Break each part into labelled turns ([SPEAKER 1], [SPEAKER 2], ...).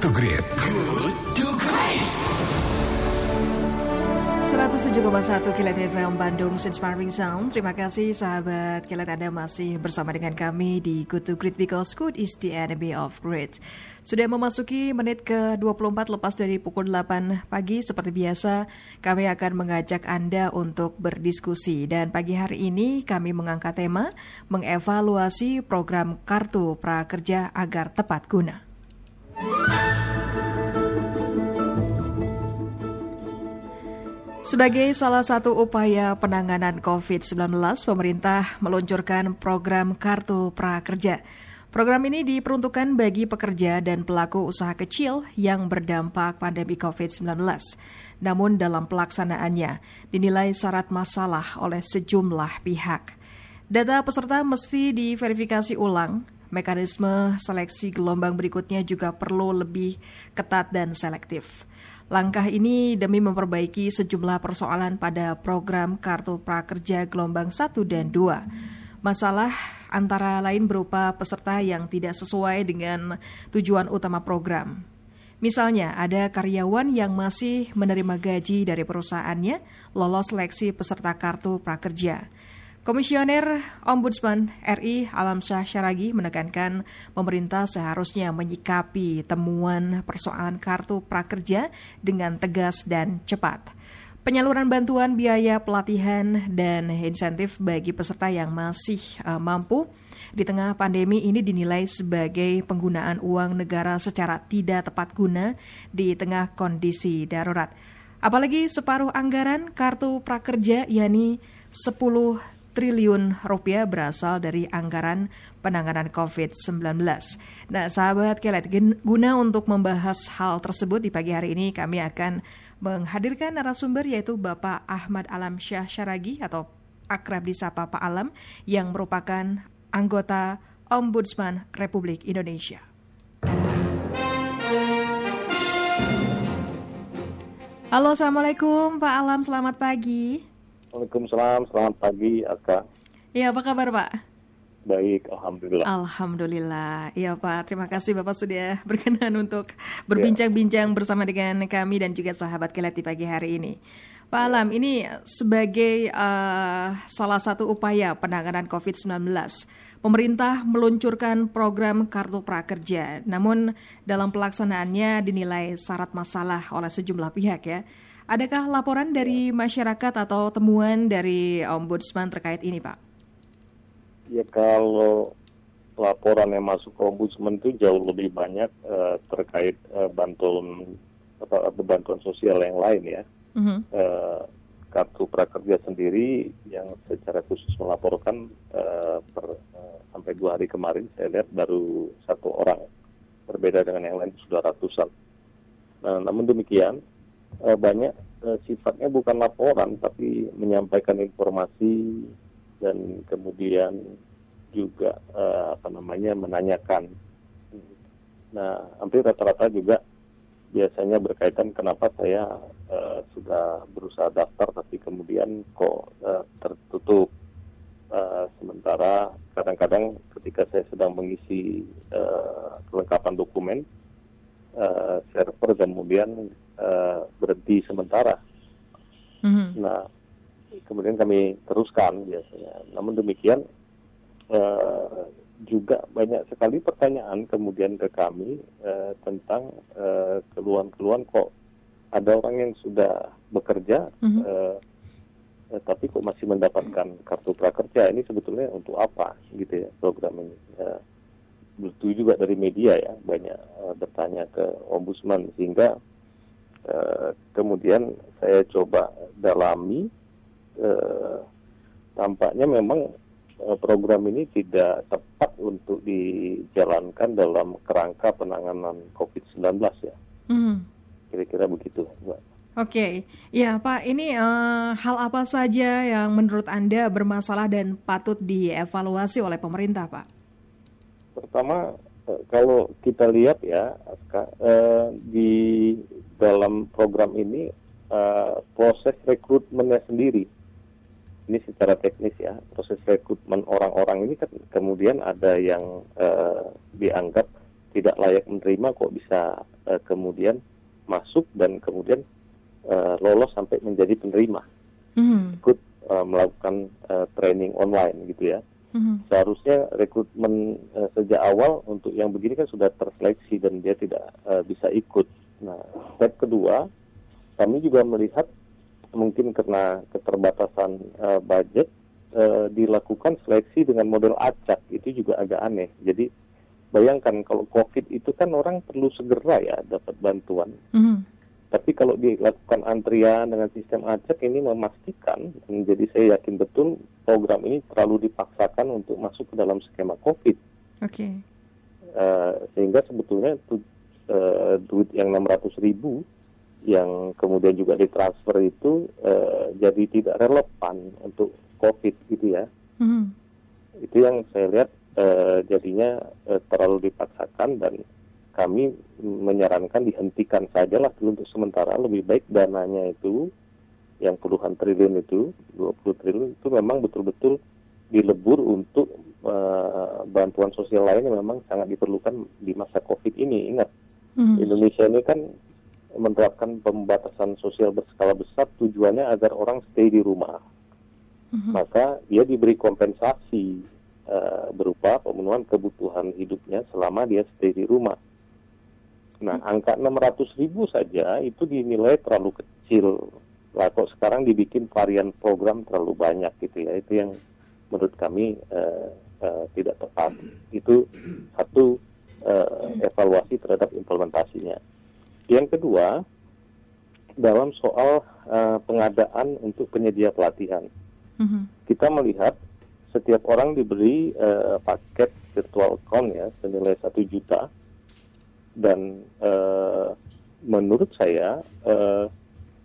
[SPEAKER 1] to Great. Good to Great.
[SPEAKER 2] 107,1 Kilat FM Bandung Inspiring Sound. Terima kasih sahabat Kilat Anda masih bersama dengan kami di Good to Great because good is the enemy of great. Sudah memasuki menit ke-24 lepas dari pukul 8 pagi seperti biasa kami akan mengajak Anda untuk berdiskusi dan pagi hari ini kami mengangkat tema mengevaluasi program Kartu Prakerja agar tepat guna. Sebagai salah satu upaya penanganan COVID-19, pemerintah meluncurkan program Kartu Prakerja. Program ini diperuntukkan bagi pekerja dan pelaku usaha kecil yang berdampak pandemi COVID-19. Namun dalam pelaksanaannya dinilai syarat masalah oleh sejumlah pihak. Data peserta mesti diverifikasi ulang, mekanisme seleksi gelombang berikutnya juga perlu lebih ketat dan selektif. Langkah ini demi memperbaiki sejumlah persoalan pada program Kartu Prakerja gelombang 1 dan 2. Masalah antara lain berupa peserta yang tidak sesuai dengan tujuan utama program. Misalnya, ada karyawan yang masih menerima gaji dari perusahaannya lolos seleksi peserta kartu prakerja. Komisioner Ombudsman RI Alamsyah Syaragi menekankan pemerintah seharusnya menyikapi temuan persoalan kartu prakerja dengan tegas dan cepat. Penyaluran bantuan biaya pelatihan dan insentif bagi peserta yang masih uh, mampu di tengah pandemi ini dinilai sebagai penggunaan uang negara secara tidak tepat guna di tengah kondisi darurat. Apalagi separuh anggaran kartu prakerja yakni 10 triliun rupiah berasal dari anggaran penanganan COVID-19. Nah, sahabat Kelet, guna untuk membahas hal tersebut di pagi hari ini kami akan menghadirkan narasumber yaitu Bapak Ahmad Alam Syah Syaragi atau akrab disapa Pak Alam yang merupakan anggota Ombudsman Republik Indonesia. Halo, Assalamualaikum Pak Alam, selamat pagi.
[SPEAKER 3] Waalaikumsalam, selamat pagi, Aka.
[SPEAKER 2] Iya, apa kabar Pak?
[SPEAKER 3] Baik, Alhamdulillah.
[SPEAKER 2] Alhamdulillah. Iya Pak, terima kasih Bapak sudah berkenan untuk berbincang-bincang bersama dengan kami dan juga sahabat kelet di pagi hari ini. Pak Alam, ini sebagai uh, salah satu upaya penanganan COVID-19, pemerintah meluncurkan program Kartu Prakerja. Namun dalam pelaksanaannya dinilai syarat masalah oleh sejumlah pihak ya. Adakah laporan dari masyarakat atau temuan dari Ombudsman terkait ini, Pak?
[SPEAKER 3] Ya kalau laporan yang masuk ke Ombudsman itu jauh lebih banyak uh, terkait uh, bantuan atau bantuan sosial yang lain ya. Uh-huh. Uh, kartu prakerja sendiri yang secara khusus melaporkan uh, per, uh, sampai dua hari kemarin saya lihat baru satu orang berbeda dengan yang lain sudah ratusan. Nah, namun demikian uh, banyak uh, sifatnya bukan laporan tapi menyampaikan informasi dan kemudian juga uh, apa namanya menanyakan. Nah, hampir rata-rata juga biasanya berkaitan kenapa saya uh, sudah berusaha daftar tapi kemudian kok uh, tertutup. Uh, sementara kadang-kadang ketika saya sedang mengisi uh, kelengkapan dokumen, uh, server kemudian uh, berhenti sementara. Mm-hmm. Nah, kemudian kami teruskan biasanya. Namun demikian uh, juga banyak sekali pertanyaan kemudian ke kami uh, tentang uh, keluhan-keluhan kok ada orang yang sudah bekerja mm-hmm. uh, tapi kok masih mendapatkan kartu prakerja ini sebetulnya untuk apa gitu ya program ini. Uh, betul juga dari media ya banyak uh, bertanya ke ombudsman sehingga uh, kemudian saya coba dalami uh, tampaknya memang uh, program ini tidak tepat untuk dijalankan dalam kerangka penanganan COVID-19 ya. Hmm. Kira-kira begitu, Mbak.
[SPEAKER 2] Oke, okay. ya Pak, ini uh, hal apa saja yang menurut Anda bermasalah dan patut dievaluasi oleh pemerintah, Pak?
[SPEAKER 3] Pertama eh, kalau kita lihat ya eh, di dalam program ini eh, proses rekrutmennya sendiri ini secara teknis ya proses rekrutmen orang-orang ini kan kemudian ada yang dianggap tidak layak menerima kok bisa uh, kemudian masuk dan kemudian uh, lolos sampai menjadi penerima mm. ikut uh, melakukan uh, training online gitu ya. Mm-hmm. Seharusnya rekrutmen uh, sejak awal untuk yang begini kan sudah terseleksi dan dia tidak uh, bisa ikut. Nah, step kedua, kami juga melihat mungkin karena keterbatasan uh, budget uh, dilakukan seleksi dengan model acak itu juga agak aneh. Jadi bayangkan kalau COVID itu kan orang perlu segera ya dapat bantuan. Mm-hmm tapi kalau dilakukan antrian dengan sistem acak ini memastikan, jadi saya yakin betul program ini terlalu dipaksakan untuk masuk ke dalam skema COVID. Oke. Okay. Uh, eh, sehingga sebetulnya itu uh, duit yang 600 ribu yang kemudian juga ditransfer itu uh, jadi tidak relevan untuk COVID gitu ya. Mm. Itu yang saya lihat uh, jadinya uh, terlalu dipaksakan dan kami menyarankan dihentikan saja lah dulu untuk sementara lebih baik dananya itu yang puluhan triliun itu 20 triliun itu memang betul-betul dilebur untuk uh, bantuan sosial lain yang memang sangat diperlukan di masa covid ini ingat hmm. Indonesia ini kan menerapkan pembatasan sosial berskala besar tujuannya agar orang stay di rumah hmm. maka dia diberi kompensasi uh, berupa pemenuhan kebutuhan hidupnya selama dia stay di rumah Nah, angka 600 ribu saja itu dinilai terlalu kecil. Lah kok sekarang dibikin varian program terlalu banyak gitu ya. Itu yang menurut kami uh, uh, tidak tepat. Itu satu evaluasi terhadap implementasinya. Yang kedua, dalam soal uh, pengadaan untuk penyedia pelatihan. Mm-hmm. Kita melihat setiap orang diberi uh, paket virtual account ya senilai satu juta dan uh, menurut saya uh,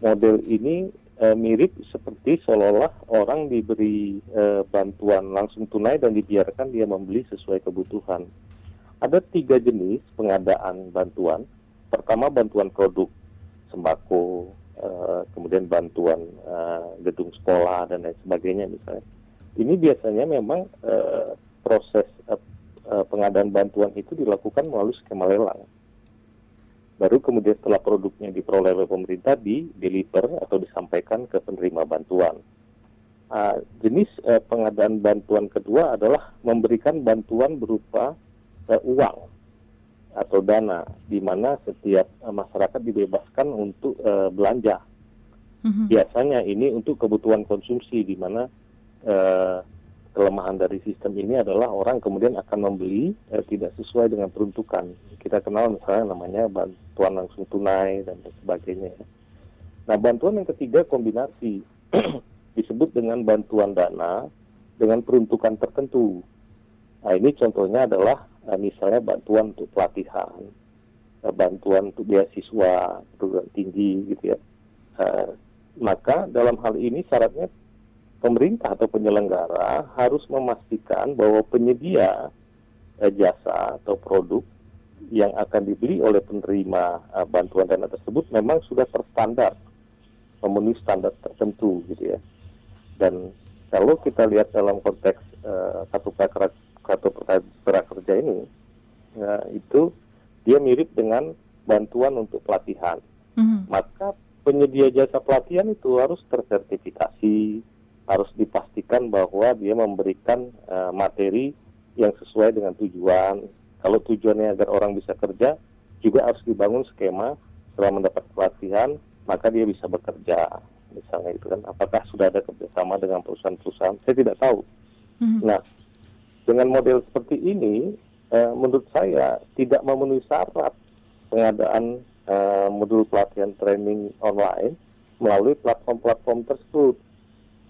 [SPEAKER 3] model ini uh, mirip seperti seolah-olah orang diberi uh, bantuan langsung tunai dan dibiarkan dia membeli sesuai kebutuhan. Ada tiga jenis pengadaan bantuan. Pertama bantuan produk sembako, uh, kemudian bantuan uh, gedung sekolah dan lain sebagainya misalnya. Ini biasanya memang uh, proses pengadaan bantuan itu dilakukan melalui skema lelang baru kemudian setelah produknya diperoleh oleh pemerintah di deliver atau disampaikan ke penerima bantuan. Uh, jenis uh, pengadaan bantuan kedua adalah memberikan bantuan berupa uh, uang atau dana, di mana setiap uh, masyarakat dibebaskan untuk uh, belanja. Mm-hmm. Biasanya ini untuk kebutuhan konsumsi, di mana uh, kelemahan dari sistem ini adalah orang kemudian akan membeli eh, tidak sesuai dengan peruntukan. Kita kenal misalnya namanya bantuan langsung tunai dan sebagainya. Nah, bantuan yang ketiga kombinasi disebut dengan bantuan dana dengan peruntukan tertentu. Nah, ini contohnya adalah eh, misalnya bantuan untuk pelatihan, eh, bantuan untuk beasiswa perguruan tinggi gitu ya. Eh, maka dalam hal ini syaratnya pemerintah atau penyelenggara harus memastikan bahwa penyedia eh, jasa atau produk yang akan dibeli oleh penerima eh, bantuan dana tersebut memang sudah terstandar memenuhi standar tertentu gitu ya dan kalau kita lihat dalam konteks eh, kartu kartu prakerja ini ya, itu dia mirip dengan bantuan untuk pelatihan mm-hmm. maka penyedia jasa pelatihan itu harus tersertifikasi harus dipastikan bahwa dia memberikan uh, materi yang sesuai dengan tujuan. Kalau tujuannya agar orang bisa kerja, juga harus dibangun skema setelah mendapat pelatihan, maka dia bisa bekerja. Misalnya itu kan, apakah sudah ada kerjasama dengan perusahaan-perusahaan? Saya tidak tahu. Hmm. Nah, dengan model seperti ini, uh, menurut saya tidak memenuhi syarat pengadaan uh, modul pelatihan training online melalui platform-platform tersebut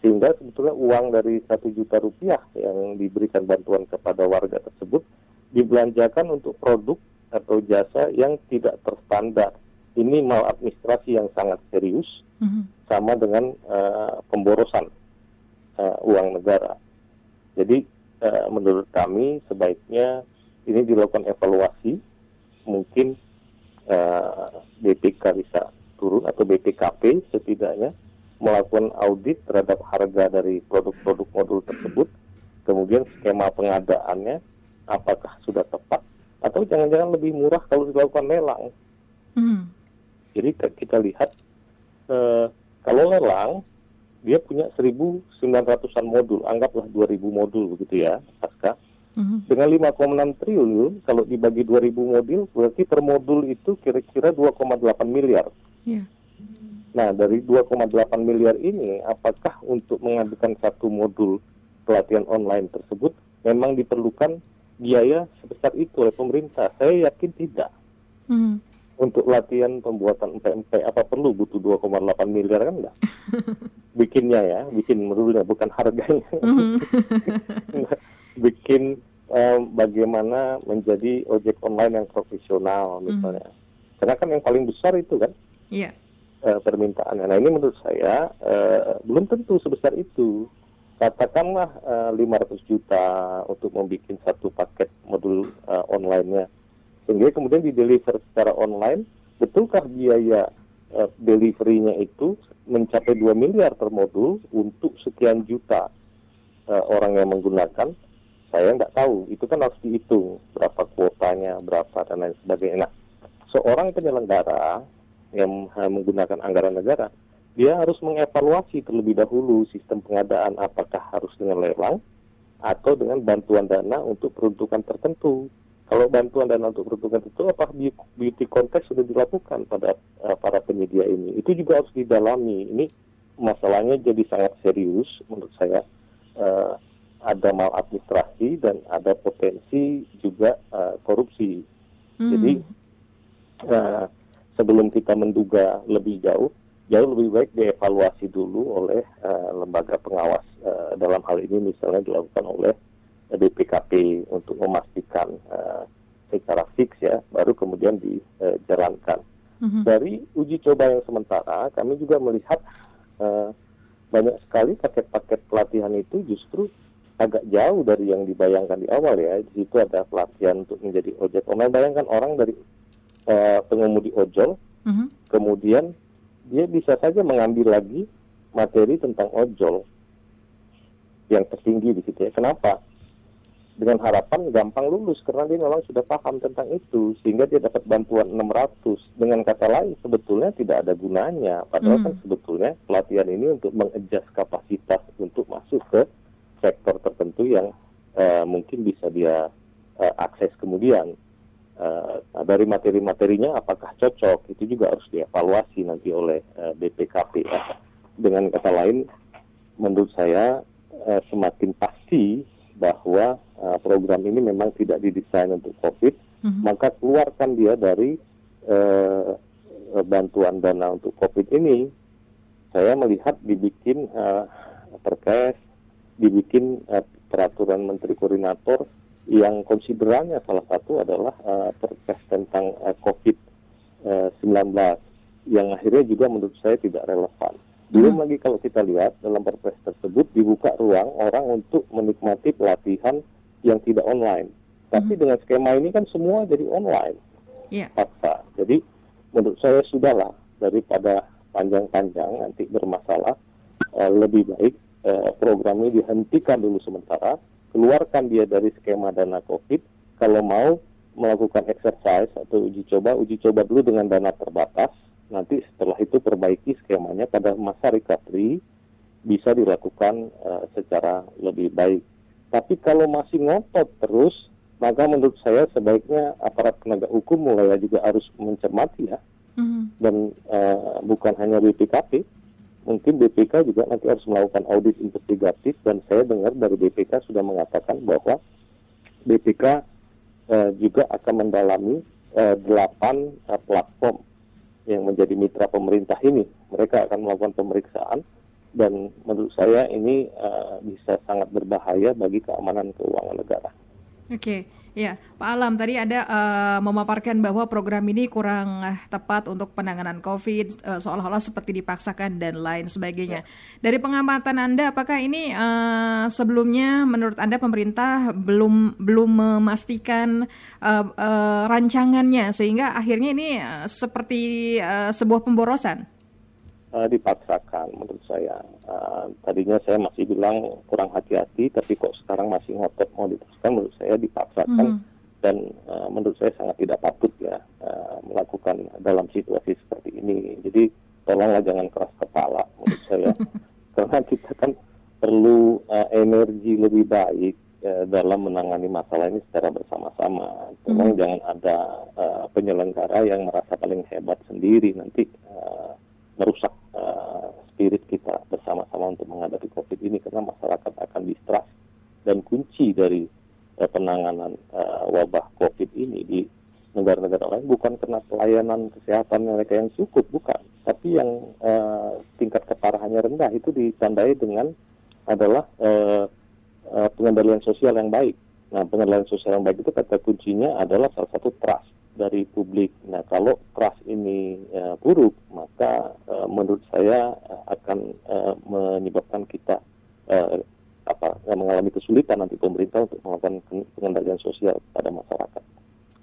[SPEAKER 3] sehingga sebetulnya uang dari satu juta rupiah yang diberikan bantuan kepada warga tersebut dibelanjakan untuk produk atau jasa yang tidak terstandar. Ini maladministrasi yang sangat serius, mm-hmm. sama dengan uh, pemborosan uh, uang negara. Jadi uh, menurut kami sebaiknya ini dilakukan evaluasi, mungkin uh, BPK bisa turun atau BPKP setidaknya melakukan audit terhadap harga dari produk-produk modul tersebut, kemudian skema pengadaannya apakah sudah tepat atau jangan-jangan lebih murah kalau dilakukan lelang. Jadi kita lihat uh, kalau lelang dia punya 1.900an modul, anggaplah 2.000 modul begitu ya, pasca. Mm-hmm. Dengan 5,6 triliun, kalau dibagi 2.000 modul, berarti per modul itu kira-kira 2,8 miliar. Yeah. Nah, dari 2,8 miliar ini, apakah untuk mengadukan satu modul pelatihan online tersebut memang diperlukan biaya sebesar itu oleh pemerintah? Saya yakin tidak. Mm untuk latihan pembuatan PMP apa perlu butuh 2,8 miliar kan enggak? Bikinnya ya, bikin modulnya bukan harganya. Mm-hmm. bikin um, bagaimana menjadi ojek online yang profesional misalnya. Mm. Karena kan yang paling besar itu kan. Yeah. Uh, permintaannya. Nah ini menurut saya uh, belum tentu sebesar itu. Katakanlah uh, 500 juta untuk membuat satu paket modul uh, online-nya sehingga kemudian di deliver secara online betulkah biaya uh, deliverynya itu mencapai 2 miliar per modul untuk sekian juta uh, orang yang menggunakan? Saya nggak tahu. Itu kan harus dihitung berapa kuotanya berapa dan lain sebagainya. Nah seorang penyelenggara yang menggunakan anggaran negara dia harus mengevaluasi terlebih dahulu sistem pengadaan apakah harus dengan lelang atau dengan bantuan dana untuk peruntukan tertentu kalau bantuan dana untuk peruntukan itu apa beauty contest sudah dilakukan pada uh, para penyedia ini? Itu juga harus didalami. Ini masalahnya jadi sangat serius menurut saya. Uh, ada maladministrasi dan ada potensi juga uh, korupsi. Hmm. jadi uh, sebelum kita menduga lebih jauh jauh lebih baik dievaluasi dulu oleh uh, lembaga pengawas uh, dalam hal ini misalnya dilakukan oleh BPKP untuk memastikan uh, secara fix ya, baru kemudian dijalankan. Mm-hmm. Dari uji coba yang sementara, kami juga melihat uh, banyak sekali paket-paket pelatihan itu justru agak jauh dari yang dibayangkan di awal ya. Di situ ada pelatihan untuk menjadi ojek online. Bayangkan orang dari uh, pengemudi ojol, mm-hmm. kemudian dia bisa saja mengambil lagi materi tentang ojol yang tertinggi di situ ya. Kenapa? Dengan harapan gampang lulus karena dia memang sudah paham tentang itu sehingga dia dapat bantuan 600 dengan kata lain sebetulnya tidak ada gunanya padahal mm. kan sebetulnya pelatihan ini untuk mengejas kapasitas untuk masuk ke sektor tertentu yang uh, mungkin bisa dia uh, akses kemudian uh, dari materi-materinya apakah cocok itu juga harus dievaluasi nanti oleh uh, BPKP ya. dengan kata lain menurut saya uh, semakin pasti bahwa program ini memang tidak didesain untuk COVID, mm-hmm. maka keluarkan dia dari uh, bantuan dana untuk COVID ini. Saya melihat dibikin uh, perkes, dibikin uh, peraturan Menteri Koordinator yang konsiderannya salah satu adalah uh, perkes tentang uh, COVID-19 yang akhirnya juga menurut saya tidak relevan. Belum hmm. lagi kalau kita lihat dalam perpres tersebut dibuka ruang orang untuk menikmati pelatihan yang tidak online. Tapi hmm. dengan skema ini kan semua jadi online. Yeah. Paksa. Jadi menurut saya sudahlah daripada panjang-panjang nanti bermasalah uh, lebih baik uh, program ini dihentikan dulu sementara, keluarkan dia dari skema dana COVID. Kalau mau melakukan exercise atau uji coba, uji coba dulu dengan dana terbatas nanti setelah itu perbaiki skemanya pada masa recovery bisa dilakukan uh, secara lebih baik. Tapi kalau masih ngotot terus, maka menurut saya sebaiknya aparat penegak hukum mulai juga harus mencermati ya. Mm-hmm. Dan uh, bukan hanya BPKP, mungkin BPK juga nanti harus melakukan audit investigatif dan saya dengar dari BPK sudah mengatakan bahwa BPK uh, juga akan mendalami delapan uh, platform yang menjadi mitra pemerintah ini. Mereka akan melakukan pemeriksaan dan menurut saya ini uh, bisa sangat berbahaya bagi keamanan keuangan negara.
[SPEAKER 2] Oke, ya Pak Alam tadi ada uh, memaparkan bahwa program ini kurang uh, tepat untuk penanganan COVID, uh, seolah-olah seperti dipaksakan dan lain sebagainya. Ya. Dari pengamatan Anda, apakah ini uh, sebelumnya menurut Anda pemerintah belum belum memastikan uh, uh, rancangannya sehingga akhirnya ini uh, seperti uh, sebuah pemborosan?
[SPEAKER 3] Uh, dipaksakan menurut saya. Uh, tadinya saya masih bilang kurang hati-hati, tapi kok sekarang masih ngotot mau diteruskan, menurut saya dipaksakan hmm. dan uh, menurut saya sangat tidak patut ya uh, melakukan dalam situasi seperti ini. Jadi tolonglah jangan keras kepala menurut saya, karena kita kan perlu uh, energi lebih baik uh, dalam menangani masalah ini secara bersama-sama. Tolong hmm. jangan ada uh, penyelenggara yang merasa paling hebat sendiri nanti uh, merusak uh, spirit kita bersama-sama untuk menghadapi COVID ini karena masyarakat akan distrust dan kunci dari uh, penanganan uh, wabah COVID ini di negara-negara lain bukan karena pelayanan kesehatan mereka yang cukup, bukan. Tapi yang uh, tingkat keparahannya rendah itu ditandai dengan adalah uh, uh, pengendalian sosial yang baik. Nah, pengendalian sosial yang baik itu kata kuncinya adalah salah satu trust dari publik. Nah, kalau trust ini uh, buruk, maka uh, menurut saya uh, akan uh, menyebabkan kita uh, apa mengalami kesulitan nanti pemerintah untuk melakukan pengendalian sosial pada masyarakat.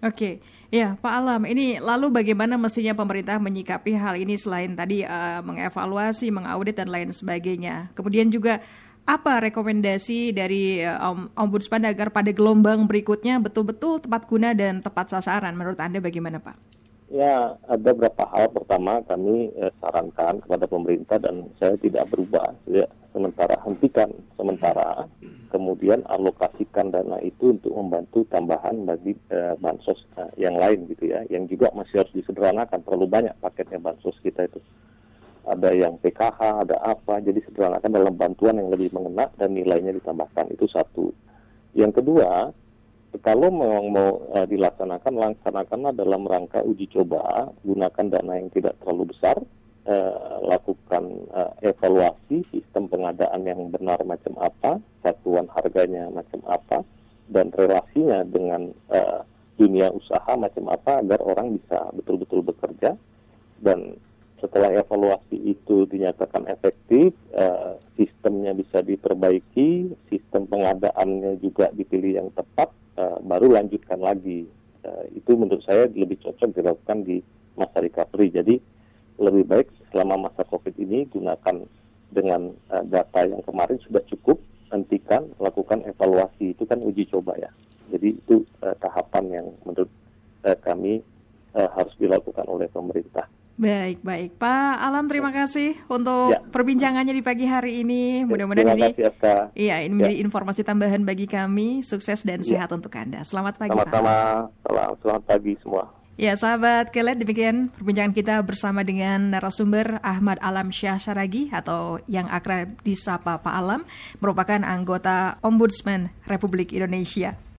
[SPEAKER 2] Oke, ya Pak Alam, ini lalu bagaimana mestinya pemerintah menyikapi hal ini selain tadi uh, mengevaluasi, mengaudit dan lain sebagainya. Kemudian juga apa rekomendasi dari uh, Ombudsman agar pada gelombang berikutnya betul-betul tepat guna dan tepat sasaran? Menurut Anda bagaimana Pak?
[SPEAKER 3] Ya, ada beberapa hal. Pertama, kami eh, sarankan kepada pemerintah dan saya tidak berubah. Ya, sementara hentikan sementara, kemudian alokasikan dana itu untuk membantu tambahan bagi eh, bansos eh, yang lain gitu ya, yang juga masih harus disederhanakan. Terlalu banyak paketnya bansos kita itu. Ada yang PKH, ada apa, jadi sederhanakan dalam bantuan yang lebih mengena dan nilainya ditambahkan. Itu satu. Yang kedua, kalau memang mau uh, dilaksanakan, laksanakanlah dalam rangka uji coba, gunakan dana yang tidak terlalu besar, uh, lakukan uh, evaluasi sistem pengadaan yang benar macam apa, satuan harganya macam apa, dan relasinya dengan uh, dunia usaha macam apa agar orang bisa betul-betul bekerja dan setelah evaluasi itu dinyatakan efektif, uh, sistemnya bisa diperbaiki, sistem pengadaannya juga dipilih yang tepat, uh, baru lanjutkan lagi. Uh, itu menurut saya lebih cocok dilakukan di masa recovery. Jadi lebih baik selama masa COVID ini gunakan dengan data yang kemarin sudah cukup, hentikan, lakukan evaluasi. Itu kan uji coba ya. Jadi itu tahapan yang menurut kami harus dilakukan oleh pemerintah.
[SPEAKER 2] Baik, baik. Pak Alam, terima kasih untuk ya. perbincangannya di pagi hari ini. Mudah-mudahan ini kasih, Iya, ini menjadi ya. informasi tambahan bagi kami. Sukses dan ya. sehat untuk Anda. Selamat pagi,
[SPEAKER 3] Sama-sama. Salam, selamat pagi semua.
[SPEAKER 2] Ya, sahabat Kelet, demikian perbincangan kita bersama dengan narasumber Ahmad Alam Syah Saragi atau yang akrab disapa Pak Alam, merupakan anggota Ombudsman Republik Indonesia.